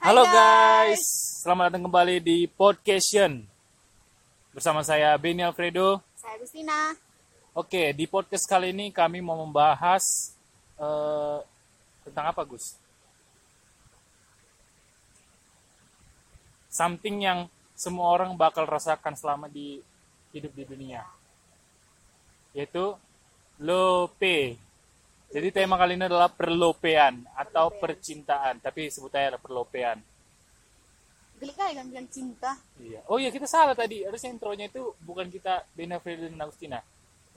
Halo guys, selamat datang kembali di Podcast bersama saya Benny Alfredo. Saya Agustina. Oke, di podcast kali ini kami mau membahas eh, tentang apa, Gus? Something yang semua orang bakal rasakan selama di hidup di dunia, yaitu lope. Jadi tema kali ini adalah perlopean atau percintaan, tapi sebutnya adalah perlopean. Geli kali kan bilang cinta. Iya. Oh iya kita salah tadi. Harusnya intronya itu bukan kita Bena dan Agustina.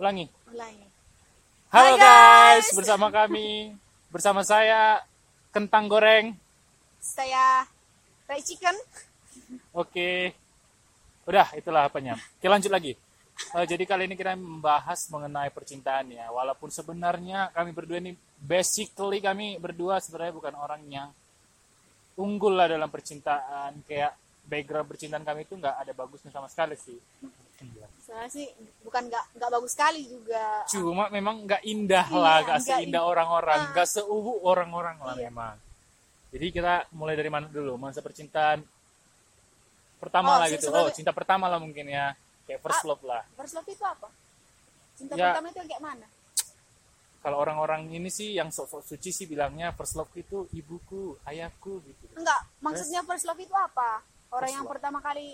Ulangi. Ulangi. Halo guys. guys. bersama kami, bersama saya kentang goreng. Saya fried chicken. Oke. Udah, itulah apanya. Oke, lanjut lagi. Eh, jadi kali ini kita membahas mengenai percintaan ya. Walaupun sebenarnya kami berdua ini basically kami berdua sebenarnya bukan orang yang unggul lah dalam percintaan. Kayak background percintaan kami itu nggak ada bagusnya sama sekali sih. Saya sih bukan nggak nggak bagus sekali juga. cuma memang nggak indah Iya, lah nggak seindah in- orang-orang Ah. nggak seubu orang-orang lah Iya. memang jadi kita mulai dari mana dulu masa percintaan pertama Oh, lah gitu oh cinta pertama lah mungkin ya kayak first Ah. love lah First love itu apa? Cinta Ya. pertama itu yang kayak mana? kalau orang-orang ini sih yang sok-sok suci sih bilangnya first love itu ibuku ayahku gitu Enggak, maksudnya first love itu apa? Orang First yang love. pertama kali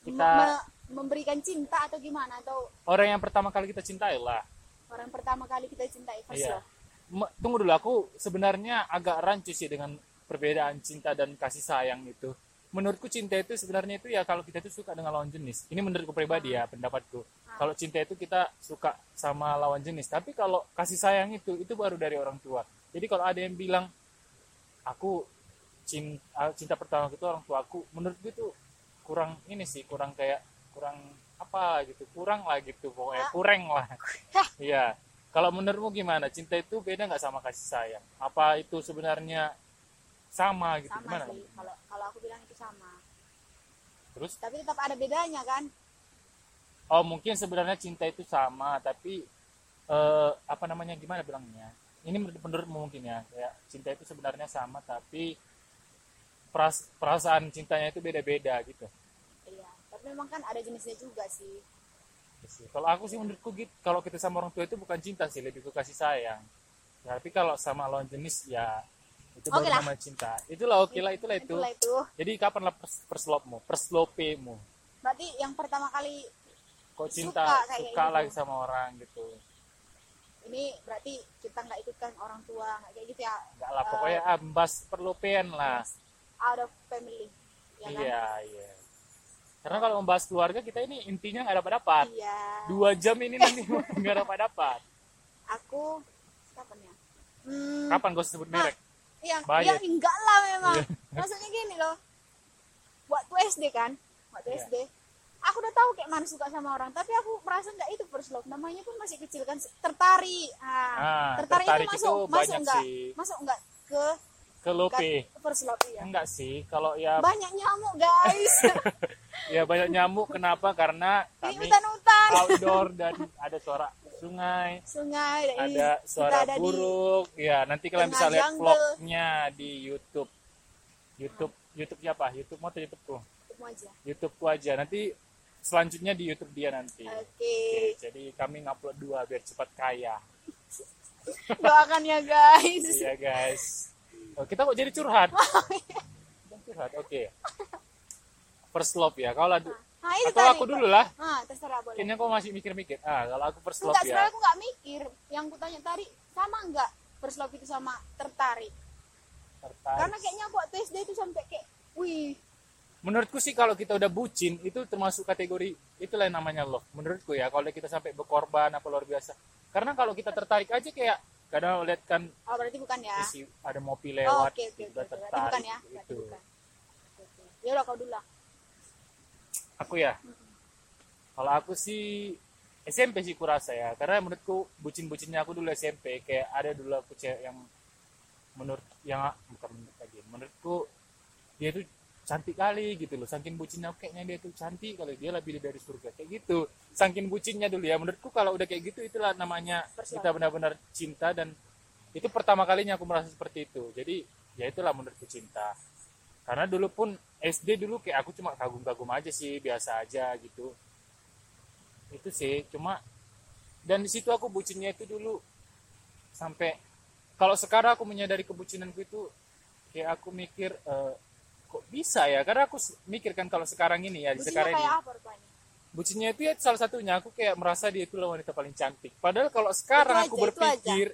Kita- me- memberikan cinta atau gimana? Atau orang yang pertama kali kita cintai lah orang pertama kali kita cintai first Iya. love? Me- tunggu dulu aku sebenarnya agak rancu sih dengan perbedaan cinta dan kasih sayang itu. Menurutku cinta itu sebenarnya itu ya kalau kita itu suka dengan lawan jenis. Ini menurutku pribadi ya pendapatku. Kalau cinta itu kita suka sama lawan jenis. Tapi kalau kasih sayang itu itu baru dari orang tua. Jadi kalau ada yang bilang aku cinta, cinta pertama itu orang tua aku, menurutku itu kurang ini sih kurang kayak kurang apa gitu kurang lah gitu pokoknya kurang lah Iya. Kalau menurutmu gimana? Cinta itu beda nggak sama kasih sayang? Apa itu sebenarnya sama gitu? Sama gimana? sih. Kalau kalau aku bilang itu sama. Terus? Tapi tetap ada bedanya kan? Oh mungkin sebenarnya cinta itu sama, tapi eh, apa namanya gimana bilangnya? Ini menurut menurutmu mungkin ya, kayak cinta itu sebenarnya sama, tapi peras- perasaan cintanya itu beda-beda gitu. Iya. Tapi memang kan ada jenisnya juga sih. Kalau aku sih menurutku gitu, kalau kita sama orang tua itu bukan cinta sih, lebih ke kasih sayang. Ya, tapi kalau sama lawan jenis ya itu Oke baru lah. namanya cinta. Itulah oke lah, itulah itu. Itulah itu. Jadi kapan lah pers perslopmu, perslopemu? Berarti yang pertama kali Kok cinta Suka suka, kayak gitu. lagi sama orang gitu? ini berarti kita nggak ikutkan orang tua nggak kayak gitu ya Enggak lah, pokoknya ambas perlopean lah. out of family ya kan iya, iya. Karena kalau membahas keluarga kita ini intinya nggak dapat dapat. iya Dua jam ini nanti nggak dapat dapat. aku kapan ya hmm, Kapan gue sebut merek? Iya Bahaya. ya enggak lah memang Iya. maksudnya gini loh waktu SD kan waktu Iya. SD aku udah tahu kayak mana suka sama orang tapi aku merasa nggak itu first love namanya pun masih kecil kan tertarik ah, Ah, tertarik, tertarik itu itu masuk masuk banyak enggak sih. masuk enggak ke Ke lope. first love ya Enggak sih, kalau ya banyak nyamuk guys ya banyak nyamuk. Kenapa? Karena di kami hutan-hutan outdoor dan ada suara sungai, sungai ada suara ada di buruk. Ya, nanti kalian bisa lihat jungle. vlognya di YouTube. YouTube, YouTube siapa? YouTube mau atau YouTubeku? Ketemu aja YouTubeku aja. Nanti selanjutnya di YouTube dia nanti. oke Oke, jadi kami ngupload dua biar cepat kaya. doakan ya guys Iya guys. Oh, kita kok jadi curhat? Curhat, oke. First love ya. Kalau ada- nah itu atau tadi aku dulu lah. ah terserah boleh Kayaknya kau masih mikir-mikir. Ah, kalau aku first love enggak ya. aku nggak mikir yang ku tanya tadi sama enggak first love itu sama tertarik Tertarik. karena kayaknya aku waktu SD itu sampai kayak wih Menurutku sih kalau kita udah bucin itu termasuk kategori itulah yang namanya love. Menurutku ya kalau kita sampai berkorban apa luar biasa. Karena kalau kita tertarik aja kayak kadang lihat kan oh berarti bukan ya isi ada mobil oh, lewat oke udah oke berarti tertarik bukan ya berarti gitu. bukan ya udah kau dulu lah Aku ya. Kalau aku sih SMP sih kurasa ya. Karena menurutku bucin-bucinnya aku dulu SMP kayak ada dulu aku cewek yang menurut yang bukan menurut lagi. Menurutku dia tuh cantik kali gitu loh. Saking bucinnya kayaknya dia tuh cantik kalau dia lebih dari surga kayak gitu. Saking bucinnya dulu ya. Menurutku kalau udah kayak gitu itulah namanya First kita benar-benar cinta dan itu pertama kalinya aku merasa seperti itu. Jadi ya itulah menurutku cinta. Karena dulu pun SD dulu kayak aku cuma kagum-kagum aja sih biasa aja gitu. Itu sih cuma dan di situ aku bucinnya itu dulu sampai kalau sekarang aku menyadari kebucinanku itu kayak aku mikir eh, kok bisa ya? Karena aku s- mikir kan kalau sekarang ini ya di Bucinnya sekarang ini. kayak apa rupanya? Bucinnya itu ya salah satunya aku kayak merasa dia itu wanita paling cantik. Padahal kalau sekarang Itu aku aja, berpikir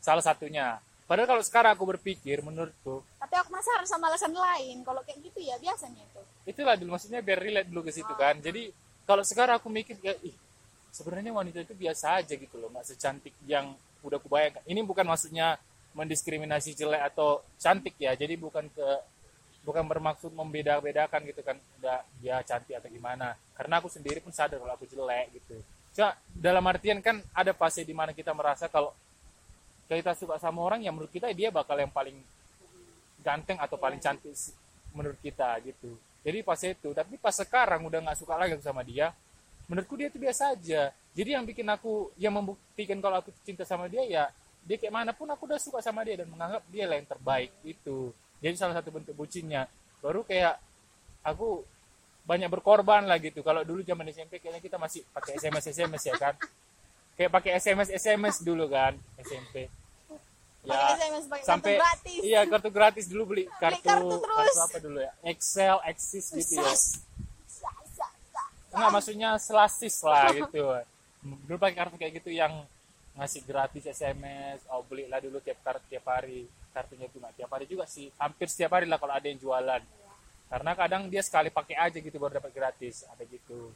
salah satunya padahal kalau sekarang aku berpikir menurutku tapi aku penasaran sama alasan lain. Kalau kayak gitu ya biasanya itu. itulah dulu maksudnya biar relate dulu ke situ kan. Jadi kalau sekarang aku mikir kayak ih sebenarnya wanita itu biasa aja gitu loh nggak secantik yang udah kubayangkan ini bukan maksudnya mendiskriminasi jelek atau cantik ya jadi bukan ke bukan bermaksud membeda-bedakan gitu kan udah dia cantik atau gimana. Karena aku sendiri pun sadar kalau aku jelek gitu. Cuma dalam artian kan ada fase di mana kita merasa kalau kita suka sama orang yang menurut kita dia bakal yang paling ganteng atau paling cantik s- menurut kita gitu. Jadi pas itu tapi pas sekarang udah nggak suka lagi sama dia menurutku dia itu biasa aja. Jadi yang bikin aku yang membuktikan kalau aku cinta sama dia ya dia kayak mana pun aku udah suka sama dia dan menganggap dia lah yang terbaik itu jadi salah satu bentuk bucinnya. Baru kayak aku banyak berkorban lah gitu. Kalau dulu zaman SMP kayaknya kita masih pakai SMS SMS ya kan kayak pakai SMS SMS dulu kan SMP pakai SMS Ya, sampai kartu gratis. iya kartu gratis dulu beli kartu kartu terus. apa dulu ya? Excel Axis gitu ya. Enggak maksudnya selasis lah gitu. Dulu pakai kartu kayak gitu yang ngasih gratis SMS oh belilah dulu tiap kartu tiap hari. Kartunya itu nggak tiap hari juga sih hampir setiap hari lah kalau ada yang jualan. Karena kadang dia sekali pakai aja gitu baru dapat gratis ada gitu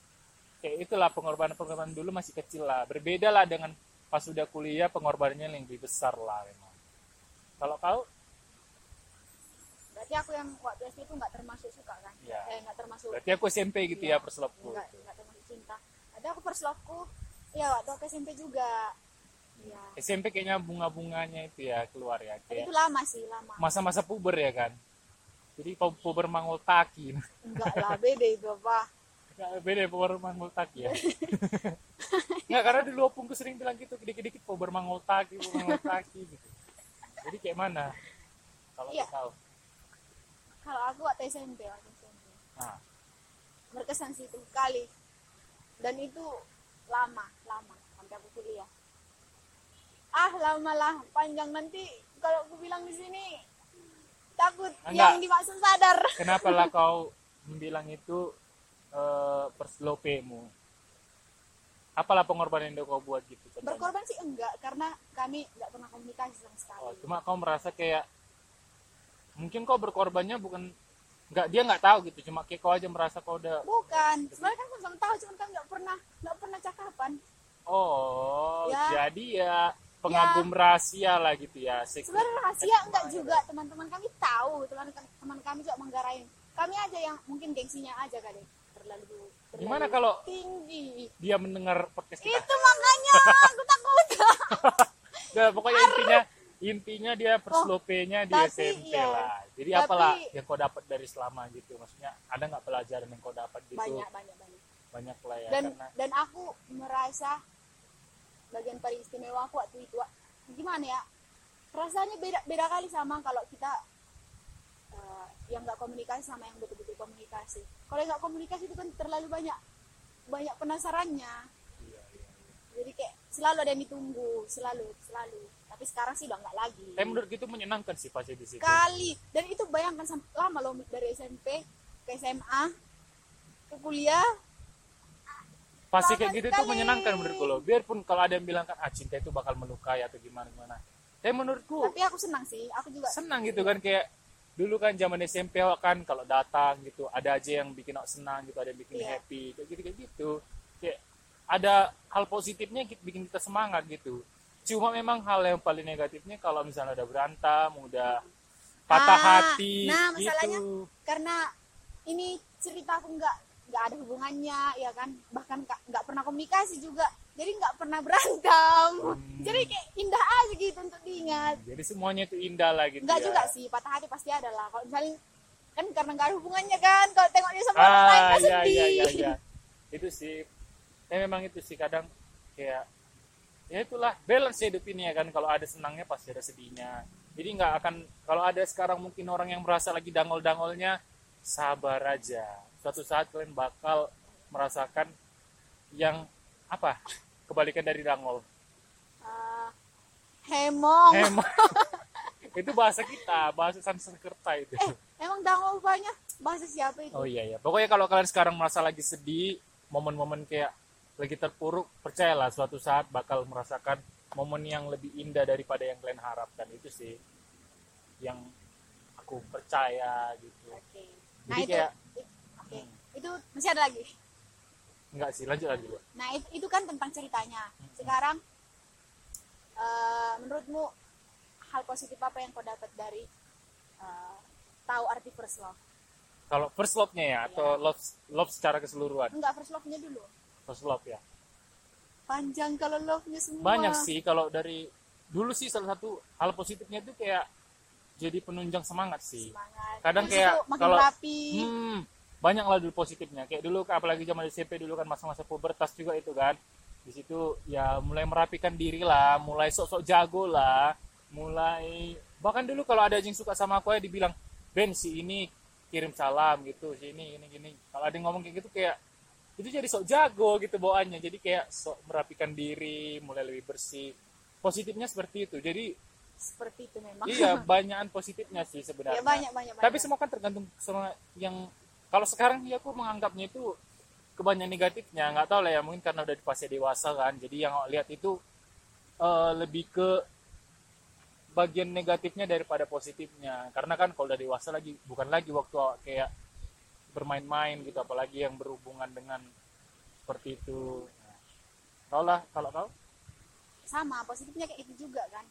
kayak itulah pengorbanan pengorbanan dulu masih kecil lah. Berbeda lah dengan pas sudah kuliah pengorbanannya yang lebih besar lah memang. Kalau kau? Berarti aku yang waktu SD itu nggak termasuk suka kan? Iya. eh nggak termasuk. Berarti aku SMP gitu ya perselopku. Nggak nggak termasuk cinta. Ada aku perselopku. Ya waktu aku SMP juga. Ya SMP kayaknya bunga-bunganya itu ya keluar ya kayak itu lama sih lama. masa-masa puber ya kan? Jadi pu- puber mangol taki enggak lah beda itu apa Nggak, beda ya puber mangol taki ya. Nggak karena dulu opungku sering bilang gitu dikit-dikit puber mangol taki puber mangol taki gitu. Jadi kayak mana? Kalau Iya. kau tahu. Kalau aku waktu SMP waktu SMP nah berkesan sih itu kali. Dan itu lama lama sampai aku kuliah. Ah lama lah panjang. Nanti kalau aku bilang di sini takut Enggak. yang dimaksud sadar. Kenapa lah kau bilang itu eh, perslopemu apalah pengorbanan yang kau buat gitu contohnya? berkorban sih enggak karena kami nggak pernah komunikasi sama sekali. Oh, cuma kau merasa kayak mungkin kau berkorbannya bukan nggak dia nggak tahu gitu cuma kayak kau aja merasa kau udah bukan sebenarnya kan sama tahu cuma kan nggak pernah nggak pernah cakapan. Oh Ya. jadi ya pengagum rahasia lah gitu ya sebenarnya rahasia enggak juga teman-teman kami tahu teman teman kami juga menggarain. Kami aja yang mungkin gengsinya aja kali terlalu terlalu Gimana kalau tinggi. dia mendengar podcast kita? Itu makanya aku takut. Udah, pokoknya intinya intinya dia perslopenya di tapi SMP iya. lah. Jadi Tapi- apalah yang kau dapat dari selama gitu. Maksudnya ada nggak pelajaran yang kau dapat gitu? Banyak banyak banyak. Banyak lah ya dan karena dan aku merasa bagian paling istimewa aku waktu itu. Gimana ya? Rasanya beda beda kali sama kalau kita eh, yang nggak komunikasi sama yang betul-betul komunikasi. Kalau nggak komunikasi itu kan terlalu banyak banyak penasarannya. Iya, iya. jadi kayak selalu ada yang ditunggu selalu selalu. Tapi sekarang sih udah nggak lagi. Tapi menurut itu menyenangkan sih pasti di situ. Kali. Dan itu bayangkan lama loh dari SMP ke SMA ke kuliah. Pasti kayak gitu tuh sekali. menyenangkan menurutku loh. Biarpun kalau ada yang bilang kan ah cinta itu bakal melukai atau gimana gimana tapi menurutku tapi aku senang sih. Aku juga senang gitu kan kayak dulu kan zaman SMP awak kan kalau datang gitu ada aja yang bikin senang gitu ada yang bikin Iya. happy kayak gitu kayak gitu. Kayak ada hal positifnya ki- bikin kita semangat gitu. Cuma memang hal yang paling negatifnya kalau misalnya udah berantem udah patah Ah, hati nah, masalahnya gitu karena ini cerita aku nggak nggak ada hubungannya ya kan? Bahkan nggak pernah komunikasi juga jadi nggak pernah berantem. Hmm. jadi kayak indah aja gitu untuk diingat. Jadi semuanya itu indah lah gitu nggak ya. juga sih patah hati pasti ada lah. Kalau misalnya kan karena nggak ada hubungannya kan kalau tengok dia sama orang lain ah kan iya sedih. iya iya. Iya itu sih. Ya memang itu sih kadang kayak ya itulah balance hidup ini ya kan. Kalau ada senangnya pasti ada sedihnya. Jadi nggak akan kalau ada sekarang mungkin orang yang merasa lagi dangol-dangolnya sabar aja. Suatu saat kalian bakal merasakan yang apa kebalikan dari dangol Ah, hemong. Emang itu bahasa kita bahasa Sanskerta itu. Eh emang dangol banyak? Bahasa siapa itu? Oh iya iya. Pokoknya kalau kalian sekarang merasa lagi sedih momen-momen kayak lagi terpuruk percayalah suatu saat bakal merasakan momen yang lebih indah daripada yang kalian harapkan. Itu sih yang aku percaya gitu. Oke. Nah jadi itu kayak it- oke. itu masih ada lagi enggak sih lanjut lagi Bu. nah itu, itu kan tentang ceritanya. Sekarang eh, menurutmu hal positif apa yang kau dapat dari eh, tahu arti first love? Kalau first love-nya ya atau Iya. love love secara keseluruhan? Enggak first love-nya dulu. First love ya. Panjang kalau love-nya semua. Banyak sih kalau dari dulu sih salah satu hal positifnya itu kayak jadi penunjang semangat sih. Semangat. Kadang Habis kayak kalau- rapi. Hmm, banyak lah dulu positifnya. Kayak dulu apalagi zaman SMP dulu kan masa-masa pubertas juga itu kan. Di situ ya mulai merapikan diri lah, mulai sok-sok jago lah, mulai bahkan dulu kalau ada yang suka sama aku ya dibilang, "Ben, si ini kirim salam gitu, si ini gini gini." Kalau ada yang ngomong kayak gitu kayak itu jadi sok jago gitu bawaannya. Jadi kayak sok merapikan diri, mulai lebih bersih. Positifnya seperti itu. Jadi seperti itu memang iya, banyakan positifnya sih ya sebenarnya. banyak banyak Tapi banyak. semua kan tergantung sama yang kalau sekarang ya aku menganggapnya itu kebanyakan negatifnya. Nggak tahu lah ya mungkin karena udah di fase dewasa kan. Jadi yang aku lihat itu eh, lebih ke bagian negatifnya daripada positifnya. Karena kan kalau udah dewasa lagi bukan lagi waktu awak kayak bermain-main gitu apalagi yang berhubungan dengan seperti itu. Tau lah kalau kau sama positifnya kayak itu juga kan.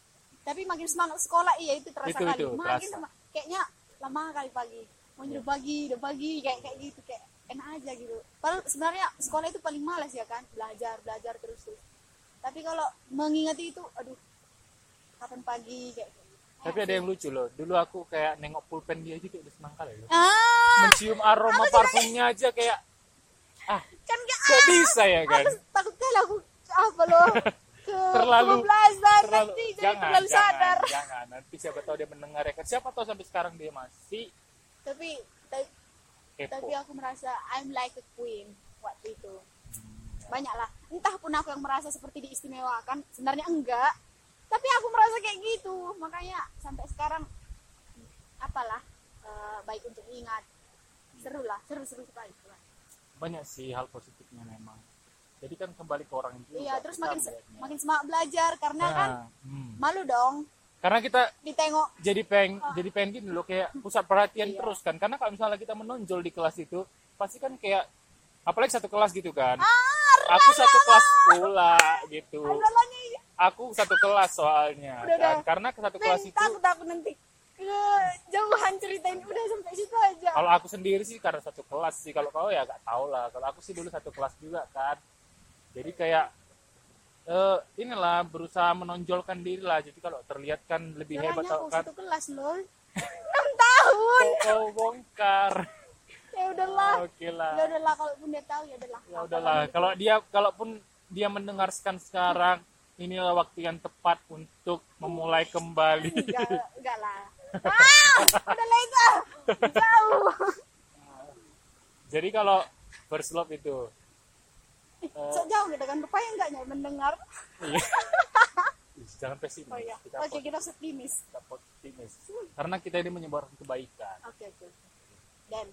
Tapi makin semangat sekolah iya itu terasa Itu, kali. itu, makin terasa. kayaknya lama kali pagi mau udah pagi udah pagi kayak kayak gitu kayak enak aja gitu. Padahal sebenarnya sekolah itu paling malas ya kan belajar belajar terus terus. Tapi kalau mengingati itu aduh kapan pagi kayak gitu. tapi ada yang lucu loh dulu aku kayak nengok pulpen dia aja kayak udah senang kali loh. Ah! Mencium aroma parfumnya aja kayak ah kan gak kok bisa ya kan? Aku takut kali aku apa loh ke Terlalu- kebablasan terlalu nanti jadi jangan terlalu jangan sadar. jangan. Nanti siapa tahu dia mendengar ya kan. Siapa tahu sampai sekarang dia masih tapi ta- kepo. tapi aku merasa I'm like a queen waktu itu. Hmm, banyak lah entah pun aku yang merasa seperti diistimewakan sebenarnya enggak. Tapi aku merasa kayak gitu. Makanya sampai sekarang apalah eh, baik untuk ingat. Seru lah seru seru sekali. Banyak sih hal positifnya memang. Jadi kan kembali ke orang juga iya terus makin makin semangat belajar karena kan Nah, hmm. malu dong karena kita ditengok. jadi peng jadi pengen gini loh kayak pusat perhatian Iya. terus kan. Karena kalau misalnya kita menonjol di kelas itu pasti kan kayak apalagi satu kelas gitu kan. Ah aku satu kelas pula gitu. Lalanya ini aku satu kelas soalnya Udah, kan. udah. karena satu kelas itu takut aku nanti kejauhan ceritain. Udah sampai situ aja. Kalau aku sendiri sih karena satu kelas sih. Kalau kau ya gak tau lah. Kalau aku sih dulu satu kelas juga kan. Jadi kayak eh inilah berusaha menonjolkan diri lah. Jadi kalau terlihat kan lebih hebat Caranya tau aku kan? satu kelas lol. Enam tahun. Kok kau bongkar. Ya udahlah. Oke lah. Ya udahlah kalaupun dia tahu ya udahlah. Ya udahlah. Kalau dia kalaupun dia mendengarkan sekarang inilah waktu yang tepat untuk memulai kembali. Enggak enggak lah. Ah udah laser jauh. Jadi kalau first love itu Eh, sok jauh udah kan rupanya enggaknya mendengar. Iya. Jangan pesimis. Oh iya kita oke kita optimis. kita optimis. Karena kita ini menyebarkan kebaikan. Oke oke dan?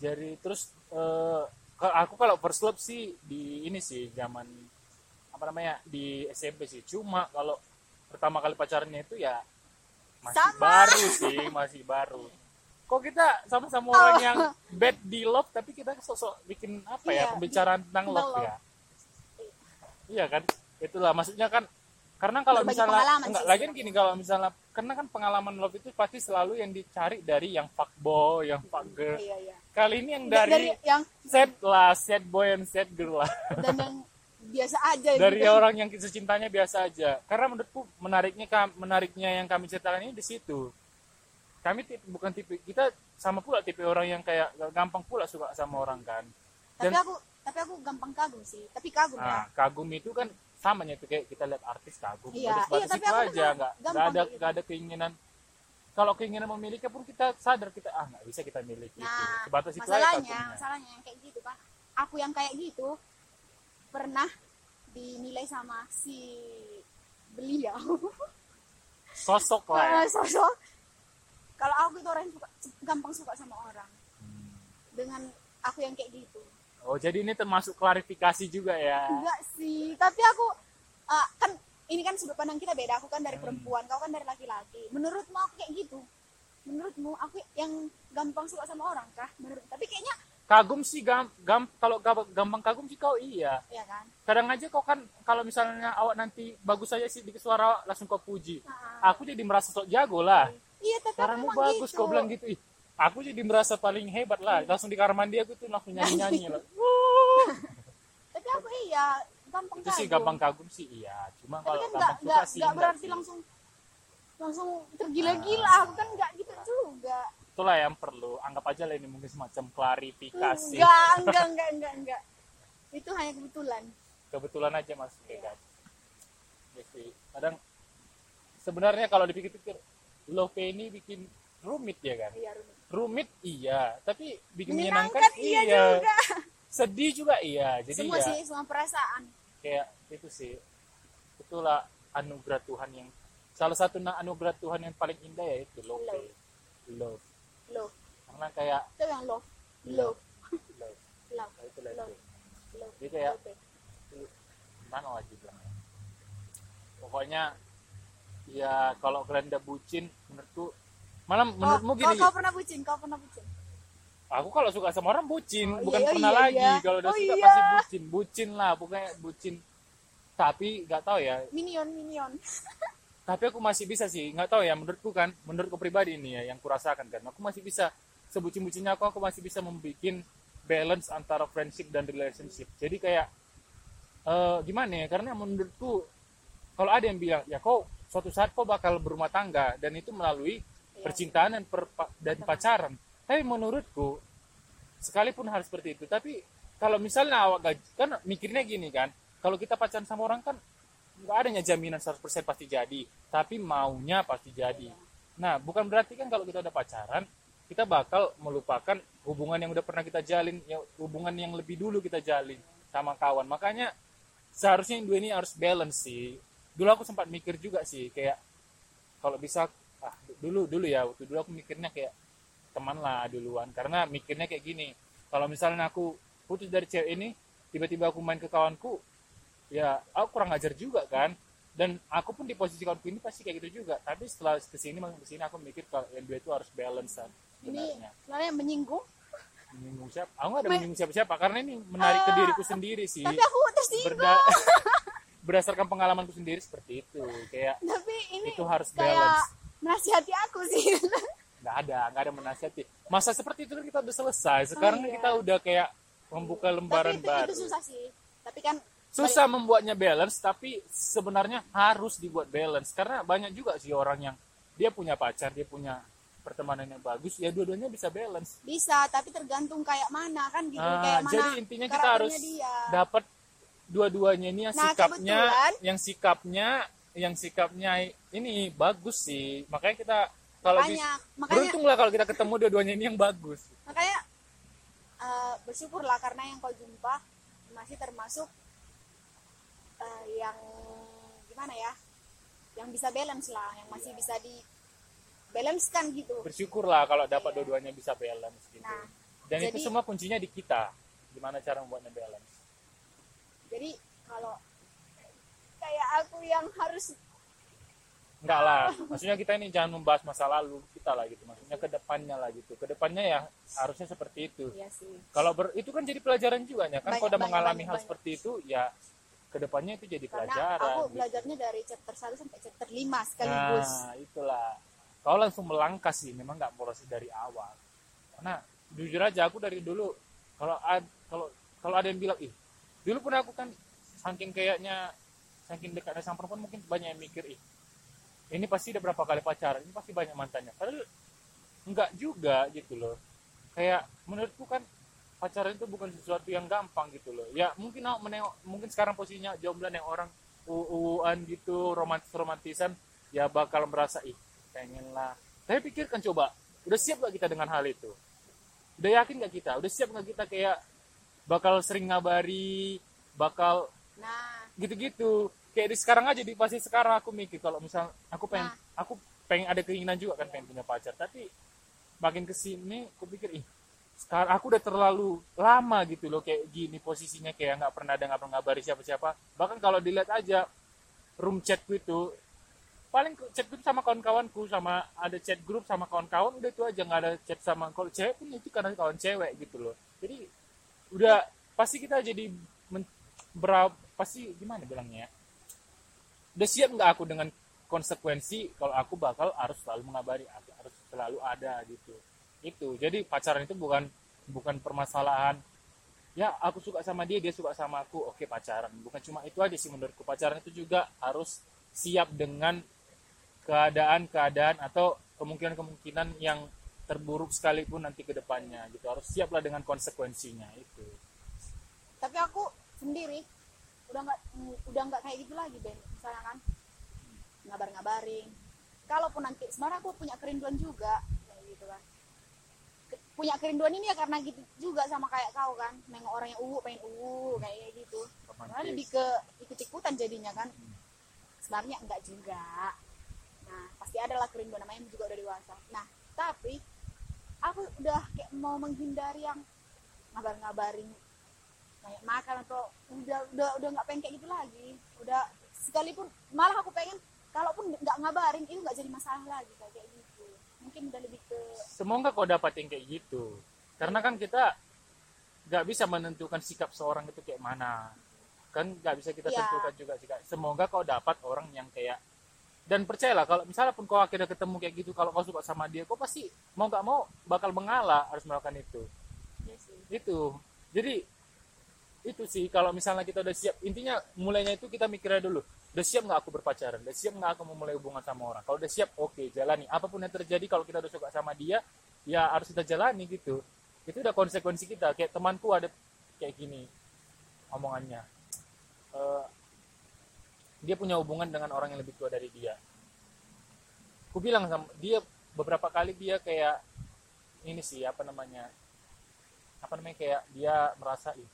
Jadi terus eh, kalau aku kalau first love sih di ini sih zaman apa namanya di SMP sih. Cuma kalau pertama kali pacarnya itu ya masih Sama. baru sih masih baru kok kita sama-sama orang yang bad di love tapi kita sosok bikin apa ya Iya, pembicaraan tentang tentang love love. ya iya kan? Itulah maksudnya kan karena kalau Berbagi misalnya enggak sih lagi gini kalau misalnya karena kan pengalaman love itu pasti selalu yang dicari dari yang fuckboy yang fuck girl. Iya iya. Kali ini yang dari, dari, yang sad lah sad boy and sad girl lah. Dan yang biasa aja dari gitu. orang yang kisah cintanya biasa aja. Karena menurutku menariknya menariknya yang kami ceritakan ini di situ kami tipe, bukan tipe kita sama pula tipe orang yang kayak gampang pula suka sama orang kan tapi dan aku tapi aku gampang kagum sih tapi kagum ah, ya kagum itu kan samanya itu kayak kita lihat artis kagum Iya, iya, tapi itu aku aja nggak nggak ada gitu. nggak ada keinginan kalau keinginan memiliki pun kita sadar kita ah nggak bisa kita miliki itu Nah, sebatas itu aja masalahnya, kagumnya. masalahnya yang kayak gitu kan. Aku yang kayak gitu pernah dinilai sama si beliau sosok lah ya sosok. Kalau aku itu orang yang suka, gampang suka sama orang Hmm. dengan aku yang kayak gitu. oh jadi ini termasuk klarifikasi juga ya Enggak sih, tapi aku eh, kan ini kan sudut pandang kita beda. Aku kan dari Hmm. perempuan, kau kan dari laki-laki. Menurutmu aku kayak gitu? Menurutmu aku yang gampang suka sama orang kah? Menurut tapi kayaknya kagum sih gam, gam kalau gam- gampang kagum sih kau iya ya kan. kadang aja kau kan kalau misalnya awak nanti bagus saja sih di suara langsung kau puji Nah, aku jadi merasa sok jago lah iya tapi Suaramu aku memang bagus gitu. kau bilang gitu ih aku jadi merasa paling hebat lah langsung di kamar mandi aku tuh langsung nyanyi nyanyi lah Tapi aku iya gampang itu sih gampang kagum sih iya cuma Tapi kalau kan gampang enggak suka sih enggak berarti sih. langsung langsung tergila-gila. Aku kan enggak gitu juga. itulah yang perlu anggap aja lah ini mungkin semacam klarifikasi Enggak, enggak, enggak, enggak, enggak. Itu hanya kebetulan. kebetulan aja mas ya kan Ya sih. kadang sebenarnya kalau dipikir-pikir love ini bikin rumit ya kan Iya, rumit. rumit iya tapi bikin Menyenangkan menyenangkan, iya iya, juga. sedih juga iya jadi Semua ya sih, semua perasaan. kayak itu sih itulah anugerah Tuhan yang salah satu anugerah Tuhan yang paling indah ya itu love Love. love Love. karena kayak Itu yang love. Love. love Love. Nah, itu lah Love. itu Love. Jadi kayak Love. gimana lagi bilangnya pokoknya ya kalau kalian udah bucin menurutku malah menurutmu kau, gini kau, kau pernah bucin, kau pernah bucin. aku kalau suka sama orang bucin. Oh, bukan iya, pernah iya, lagi. iya. kalau udah Oh, suka iya. pasti bucin. Bucin lah pokoknya bucin. Tapi nggak tahu ya. Minion, minion. tapi aku masih bisa sih. Nggak tahu ya menurutku kan menurutku pribadi ini ya yang kurasakan kan. Aku masih bisa sebucin-bucinnya aku aku masih bisa membuat balance antara friendship dan relationship. Jadi kayak eh, gimana ya? Karena menurutku kalau ada yang bilang ya kau suatu saat kau bakal berumah tangga dan itu melalui Iya. percintaan dan, perpa- dan pacaran. Tapi menurutku sekalipun hal seperti itu tapi kalau misalnya awak gaji kan mikirnya gini kan kalau kita pacaran sama orang kan nggak adanya jaminan 100% pasti jadi tapi maunya pasti jadi. Nah bukan berarti kan kalau kita udah pacaran kita bakal melupakan hubungan yang udah pernah kita jalin ya hubungan yang lebih dulu kita jalin sama kawan. Makanya seharusnya yang dua ini harus balance sih dulu aku sempat mikir juga sih kayak kalau bisa ah dulu dulu ya waktu dulu aku mikirnya kayak teman lah duluan. Karena mikirnya kayak gini kalau misalnya aku putus dari cewek ini tiba-tiba aku main ke kawanku ya aku kurang ajar juga kan. Dan aku pun di posisi kawanku ini pasti kayak gitu juga. Tapi setelah ke sini makin ke sini aku mikir kalau yang dua itu harus balance kan Ini sebenarnya. sebenarnya menyinggung. menyinggung siapa? Aku nggak ada Me- menyinggung siapa-siapa karena ini menarik ke Ah, diriku sendiri sih. Tapi aku tersinggung. Berda- berdasarkan pengalamanku sendiri seperti itu kayak Tapi ini Itu harus kayak balance. menasihati aku sih. nggak ada nggak ada menasihati masa seperti itu kan kita udah selesai sekarang Oh, iya. kita udah kayak membuka lembaran Tapi itu, baru itu susah sih. Tapi kan susah membuatnya balance tapi sebenarnya harus dibuat balance karena banyak juga sih orang yang dia punya pacar dia punya pertemanan yang bagus ya dua-duanya bisa balance bisa, tapi tergantung kayak mana kan gitu. Ah, kayak mana jadi intinya kita harus dia. dapat dua-duanya ini yang Nah, sikapnya kebetulan- yang sikapnya yang sikapnya ini bagus sih. Makanya kita kalau di, makanya makanya beruntung lah kalau kita ketemu dua-duanya ini yang bagus. Makanya eh, bersyukurlah karena yang kau jumpa masih termasuk eh, yang gimana ya yang bisa balance lah yang masih Iya. bisa di balance kan gitu. Bersyukurlah kalau dapat Iya. dua-duanya bisa balance gitu. Nah, dan itu jadi- semua kuncinya di kita gimana cara membuatnya balance jadi kalau kayak aku yang harus enggak lah maksudnya kita ini jangan membahas masa lalu kita lah gitu maksudnya ke depannya lah gitu ke depannya ya harusnya seperti itu ya sih kalau ber, itu kan jadi pelajaran juga ya kan Banyak, kalau udah banyak, mengalami banyak, hal banyak. seperti itu ya ke depannya itu jadi karena pelajaran aku gitu. belajarnya dari chapter 1 sampai chapter 5 sekaligus Nah, itulah. Kau langsung melangkah sih, memang nggak proses dari awal. Karena jujur aja aku dari dulu kalau ad- kalau kalau ada yang bilang ih, dulu pun aku kan saking kayaknya saking dekatnya sama perempuan mungkin banyak yang mikir ih, ini pasti udah berapa kali pacaran, ini pasti banyak mantannya. Padahal enggak juga gitu loh. Kayak menurutku kan pacaran itu bukan sesuatu yang gampang gitu loh. Ya mungkin aku menengok, mungkin sekarang posisinya jomblo yang orang uuan gitu romantis romantisan ya bakal merasa ih pengen lah tapi pikirkan coba udah siap gak kita dengan hal itu udah yakin gak kita udah siap gak kita kayak bakal sering ngabari bakal nah. gitu-gitu. Kayak di sekarang aja di pasti sekarang aku mikir kalau misal aku pengen Nah. aku pengen ada keinginan juga kan pengen punya pacar. Tapi makin ke sini aku pikir ih sekarang aku udah terlalu lama gitu loh kayak gini posisinya kayak nggak pernah ada nggak pernah ngabari siapa-siapa. Bahkan kalau dilihat aja room chatku itu paling chat grup sama kawan-kawanku sama ada chat grup sama kawan-kawan udah itu aja nggak ada chat sama kalau cewek pun itu karena kawan cewek gitu loh. Jadi udah pasti kita jadi berapa pasti gimana bilangnya ya? Udah siap nggak aku dengan konsekuensi kalau aku bakal harus selalu mengabari aku harus selalu ada gitu. Itu jadi pacaran itu bukan bukan permasalahan. Ya aku suka sama dia dia suka sama aku oke pacaran. Bukan cuma itu aja sih menurutku pacaran itu juga harus siap dengan keadaan-keadaan atau kemungkinan-kemungkinan yang terburuk sekalipun nanti ke depannya gitu. Harus siaplah dengan konsekuensinya itu. Tapi aku sendiri udah nggak udah nggak kayak gitu lagi Ben. Misalnya kan ngabar-ngabarin. Kalaupun nanti sebenarnya aku punya kerinduan juga kayak gitu kan. Punya kerinduan ini ya karena gitu juga sama kayak kau kan. Nengok orang yang uwu pengen uwu kayak gitu. Karena lebih ke ikut-ikutan jadinya kan. Sebenarnya enggak juga. Nah pasti ada lah kerinduan namanya juga udah dewasa. Nah tapi aku udah kayak mau menghindari yang ngabar-ngabarin kayak makan atau udah udah udah nggak pengen kayak gitu lagi. Udah sekalipun malah aku pengen kalaupun nggak ngabarin itu nggak jadi masalah lagi kayak gitu. Mungkin udah lebih ke semoga kau dapat yang kayak gitu. Karena kan kita nggak bisa menentukan sikap seorang itu kayak mana. Kan nggak bisa kita Iya. tentukan juga sikap semoga kau dapat orang yang kayak dan percayalah kalau misalnya pun kau akhirnya ketemu kayak gitu kalau kau suka sama dia kau pasti mau nggak mau bakal mengalah harus melakukan itu. Ya sih. Itu. Jadi itu sih kalau misalnya kita udah siap intinya mulainya itu kita mikirnya dulu udah siap nggak aku berpacaran? Udah siap nggak aku memulai hubungan sama orang? Kalau udah siap oke jalani. Apa pun yang terjadi kalau kita udah suka sama dia ya harus kita jalani gitu. Itu udah konsekuensi kita. Kayak temanku ada kayak gini omongannya. Eh, dia punya hubungan dengan orang yang lebih tua dari dia aku bilang sama dia beberapa kali dia kayak ini sih apa namanya apa namanya kayak dia merasa ih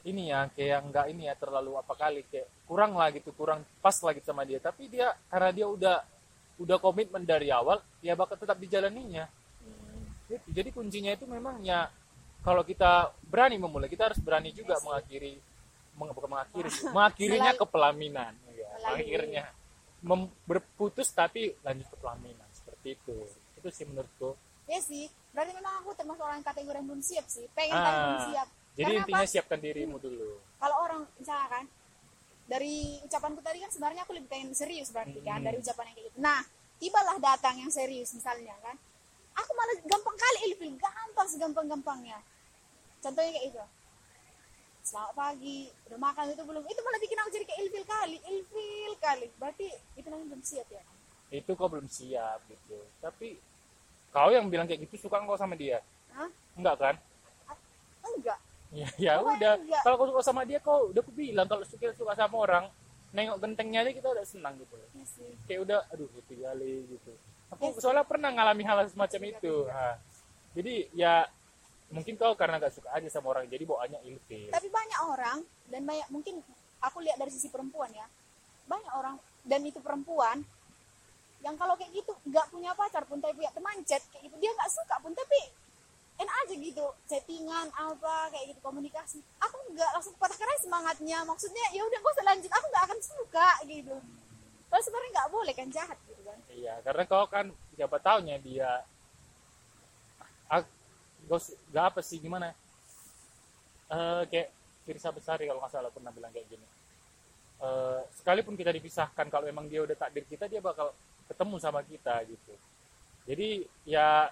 ini ya kayak nggak ini ya terlalu apa kali kayak kurang lah gitu kurang pas lagi sama dia tapi dia karena dia udah udah komitmen dari awal ya bakal tetap dijalaninya Gitu. jadi kuncinya itu memang ya kalau kita berani memulai kita harus berani juga Yes. mengakhiri meng, bukan mengakhiri mengakhirinya ke pelaminan ya, Melalui- akhirnya mem- berputus tapi lanjut ke pelaminan seperti itu. Itu sih menurutku. Ya sih berarti memang aku termasuk orang kategori yang belum siap sih pengen Ah, tapi belum siap. jadi Karena intinya apa? siapkan dirimu dulu. Kalau orang misalnya kan dari ucapanku tadi kan sebenarnya aku lebih pengen serius berarti kan Hmm. dari ucapan yang kayak gitu. Nah tibalah datang yang serius misalnya kan aku malah gampang kali ilfil gampang segampang gampangnya contohnya kayak itu selamat pagi. Udah makan itu belum. Itu malah bikin aku jadi kayak ilfil kali ilfil kali. Berarti itu namanya belum siap ya? Itu kau belum siap gitu. Tapi kau yang bilang kayak gitu suka kau sama dia? Hah? enggak kan? Enggak. Ya ya Oh, udah. enggak. kalau kau suka sama dia kau udah aku bilang kalau suka suka sama orang nengok gentengnya aja kita udah senang gitu. Loh ya sih. Kayak udah aduh gitu kali gitu. Aku Yes. soalnya pernah ngalami hal semacam itu. Nah, jadi ya mungkin kau karena gak suka aja sama orang jadi bawaannya ilfil tapi banyak orang dan banyak mungkin aku lihat dari sisi perempuan ya. Banyak orang dan itu perempuan yang kalau kayak gitu nggak punya pacar pun tapi punya teman chat kayak gitu dia nggak suka pun tapi enak aja gitu. Chattingan apa kayak gitu komunikasi. Aku nggak langsung patahkan semangatnya. Maksudnya ya udah gue lanjut aku nggak akan suka gitu. Padahal sebenarnya nggak boleh kan jahat gitu kan. Iya karena kau kan siapa taunya dia ah, gak, gak apa sih gimana Eh kayak Firsa Besari kalau nggak salah pernah bilang kayak gini. Eh, sekalipun kita dipisahkan kalau memang dia udah takdir kita dia bakal ketemu sama kita gitu. Jadi ya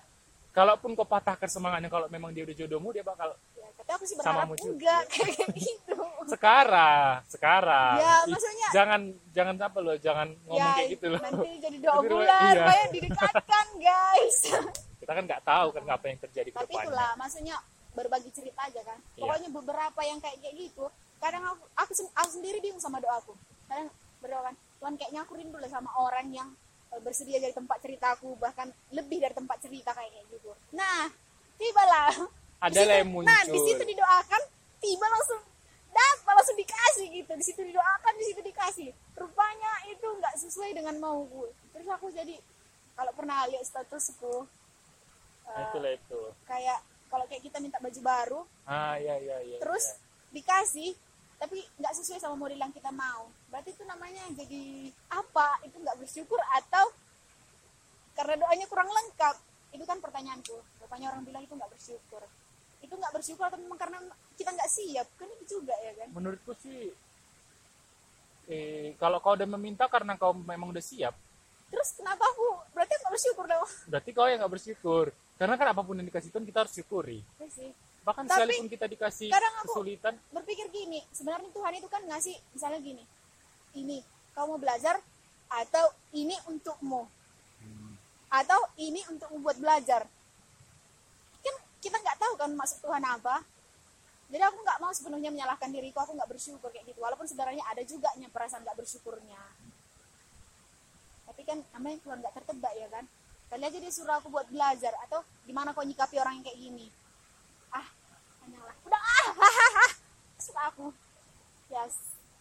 kalaupun kau patahkan semangatnya kalau memang dia udah jodohmu dia bakal ya tapi aku sih Sama berharap muncul. enggak kayak gitu. Sekarang sekarang Ya, maksudnya- jangan jangan apa loh jangan ngomong ya kayak gitu loh. nanti jadi dua bulan iya. didekatkan guys kita kan nggak tahu kan apa yang terjadi ke tapi depannya. itulah maksudnya berbagi cerita aja kan. Iya. pokoknya beberapa yang kayak kayak gitu kadang aku aku, aku sendiri bingung sama doaku kadang berdoa kan Tuhan kayaknya aku rindu lah sama orang yang eh, bersedia jadi tempat ceritaku bahkan lebih dari tempat cerita kayak gitu. Nah tibalah. Ada lah yang nah di muncul. situ didoakan tiba langsung dapat langsung dikasih gitu. Di situ didoakan di situ dikasih. Rupanya itu nggak sesuai dengan mauku. Terus aku jadi kalau pernah lihat statusku Nah, itulah itu. kayak kalau kayak kita minta baju baru ah iya iya iya terus iya. dikasih tapi nggak sesuai sama model yang kita mau. Berarti itu namanya jadi apa? Itu nggak bersyukur atau karena doanya kurang lengkap? Itu kan pertanyaanku. Rupanya orang bilang itu nggak bersyukur. Itu nggak bersyukur atau memang karena kita nggak siap? Kan itu juga ya kan? Menurutku sih eh kalau kau udah meminta karena kau memang udah siap terus kenapa aku? Berarti aku bersyukur dong. Berarti kau yang nggak bersyukur. Karena kan apa pun yang dikasih Tuhan kita harus syukuri. Iya sih. Bahkan Tapi, sekalipun kita dikasih kadang aku- kesulitan. berpikir gini sebenarnya Tuhan itu kan ngasih misalnya gini ini kau mau belajar atau ini untukmu? Atau ini untuk membuat belajar? Kan kita nggak tahu kan maksud Tuhan apa. Jadi aku nggak mau sepenuhnya menyalahkan diriku aku nggak bersyukur kayak gitu. Walaupun sebenarnya ada juga perasaan nggak bersyukurnya tapi kan namanya Tuhan nggak tertebak ya kan? Kali aja dia suruh aku buat belajar atau gimana kau nyikapi orang yang kayak gini? Ah hanyalah. Udah ah suka aku. Yes.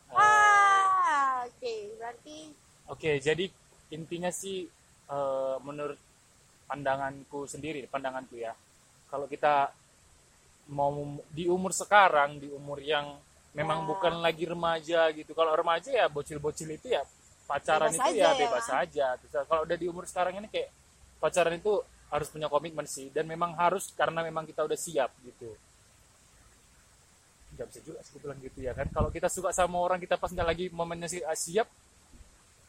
Ah oke. Berarti oke jadi intinya sih eh, menurut pandanganku sendiri pandanganku ya kalau kita mau di umur sekarang di umur yang memang Ya. bukan lagi remaja gitu. Kalau remaja ya bocil-bocil itu ya pacaran Bebas itu aja ya ya. bebas saja Terus kalau udah di umur sekarang ini kayak pacaran itu harus punya komitmen sih. Dan memang harus karena memang kita udah siap gitu. Nggak bisa juga sih aku bilang gitu ya kan. Kalau kita suka sama orang kita pas nggak lagi momennya si- ah, siap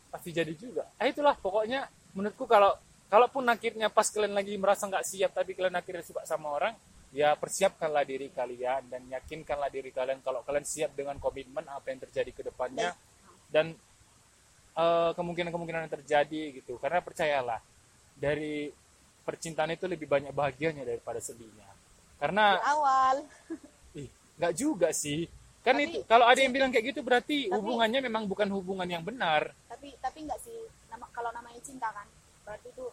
pasti jadi juga. Ah itulah pokoknya menurutku kalau kalaupun akhirnya pas kalian lagi merasa nggak siap tapi kalian akhirnya suka sama orang ya persiapkanlah diri kalian dan yakinkanlah diri kalian kalau kalian siap dengan komitmen apa yang terjadi ke depannya. Dan eh, kemungkinan-kemungkinan yang terjadi gitu. Karena percayalah dari percintaan itu lebih banyak bahagianya daripada sedihnya. Karena di awal. Ih nggak juga sih. Kan Tapi- itu kalau ada yang bilang kayak gitu berarti Tapi- hubungannya memang bukan hubungan yang benar. Tapi tapi nggak sih. Nama kalau namanya cinta kan berarti itu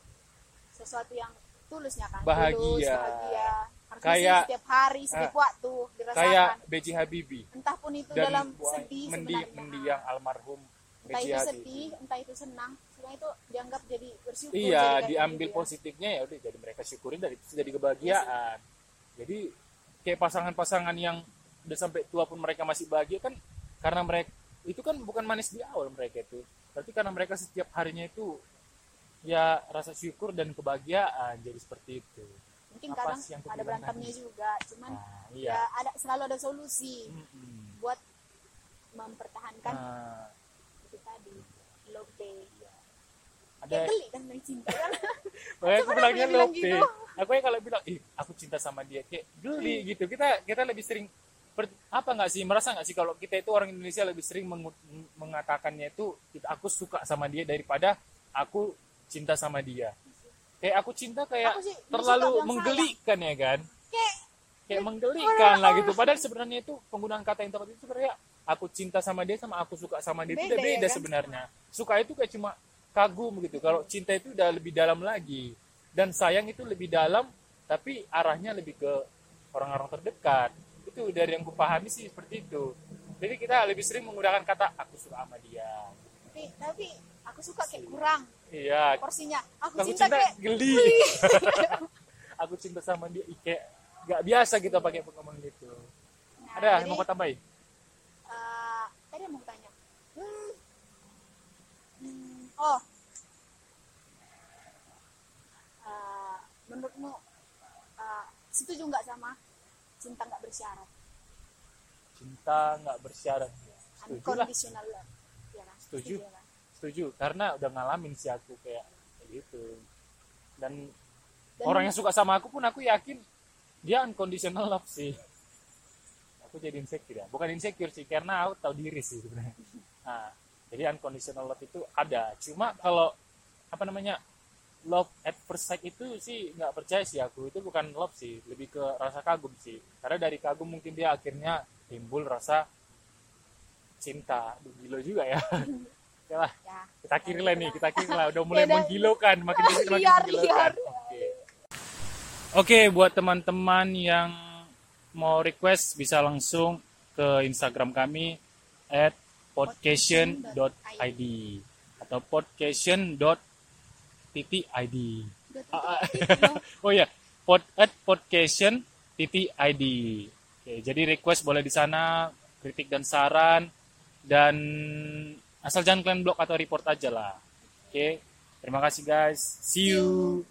sesuatu yang tulusnya kan Bahagia. tulus bahagia Kayak- setiap hari setiap Ah. waktu dirasakan. kayak B.J. Habibie. Entah pun itu dalam sedih mendi- sebenarnya. mendiang almarhum entah itu sedih entah itu senang semua itu dianggap jadi bersyukur Iya, jadikan diambil gitu ya. positifnya ya udah jadi mereka syukurin dari itu jadi kebahagiaan. Jadi kayak pasangan-pasangan yang udah sampai tua pun mereka masih bahagia kan karena mereka itu kan bukan manis di awal mereka itu. Berarti karena mereka setiap harinya itu ya rasa syukur dan kebahagiaan jadi seperti itu. mungkin Apa kadang yang ada berantemnya tadi? juga cuman Nah, ya iya. ada selalu ada solusi Mm-mm. buat mempertahankan Nah, day ada kayak geli kan main cinta kan Makanya aku bilangnya bilang lope. gitu. Aku ya kalau bilang, ih aku cinta sama dia, kayak geli gitu. Kita kita lebih sering ber- apa nggak sih merasa nggak sih kalau kita itu orang Indonesia lebih sering mengu- mengatakannya itu kita aku suka sama dia daripada aku cinta sama dia. Kayak aku cinta kayak Aku sih terlalu menggelikan ya kan? kayak Kayak menggelikan lah gitu. Padahal sebenarnya itu penggunaan kata yang tepat itu sebenarnya aku cinta sama dia sama aku suka sama dia itu udah Beda ya beda kan? sebenarnya. Suka itu kayak cuma kagum gitu. Kalau cinta itu udah lebih dalam lagi. Dan sayang itu lebih dalam tapi arahnya lebih ke orang-orang terdekat. Itu dari yang kupahami sih seperti itu. Jadi kita lebih sering menggunakan kata aku suka sama dia. tapi tapi aku suka kayak kurang Iya, porsinya aku, aku cinta, cinta kayak geli. aku cinta sama dia kayak nggak biasa kita pakai pengaman gitu. Nah, Ada yang jadi, mau kau tambahin? Tadi mau tanya hmm, hmm, oh Eh, menurutmu eh, setuju nggak sama cinta nggak bersyarat Cinta nggak bersyarat. Setuju lah. unconditional love ya kan? Setuju. ya kan? setuju karena udah ngalamin sih aku kayak kayak gitu dan, Dan- orang yang suka sama aku pun aku yakin dia unconditional love sih aku jadi insecure ya. Bukan insecure sih karena aku tahu diri sih sebenarnya. Nah jadi unconditional love itu ada. Cuma kalau apa namanya love at first sight itu sih nggak percaya sih aku. Itu bukan love sih lebih ke rasa kagum sih. Karena dari kagum mungkin dia akhirnya timbul rasa cinta. Gilo juga ya. Oke lah ya kita kiri lah nih kita kiri lah. Udah mulai Ya, menggilokan makin dikit makin Liar, menggilokan. liar. oke. Oke buat teman-teman yang mau request bisa langsung ke Instagram kami at podcast.id atau podcast.id Ah, ah. oh ya pod at podcast titik id oke jadi request boleh di sana kritik dan saran dan asal jangan kalian blok atau report aja lah. Oke terima kasih guys. See you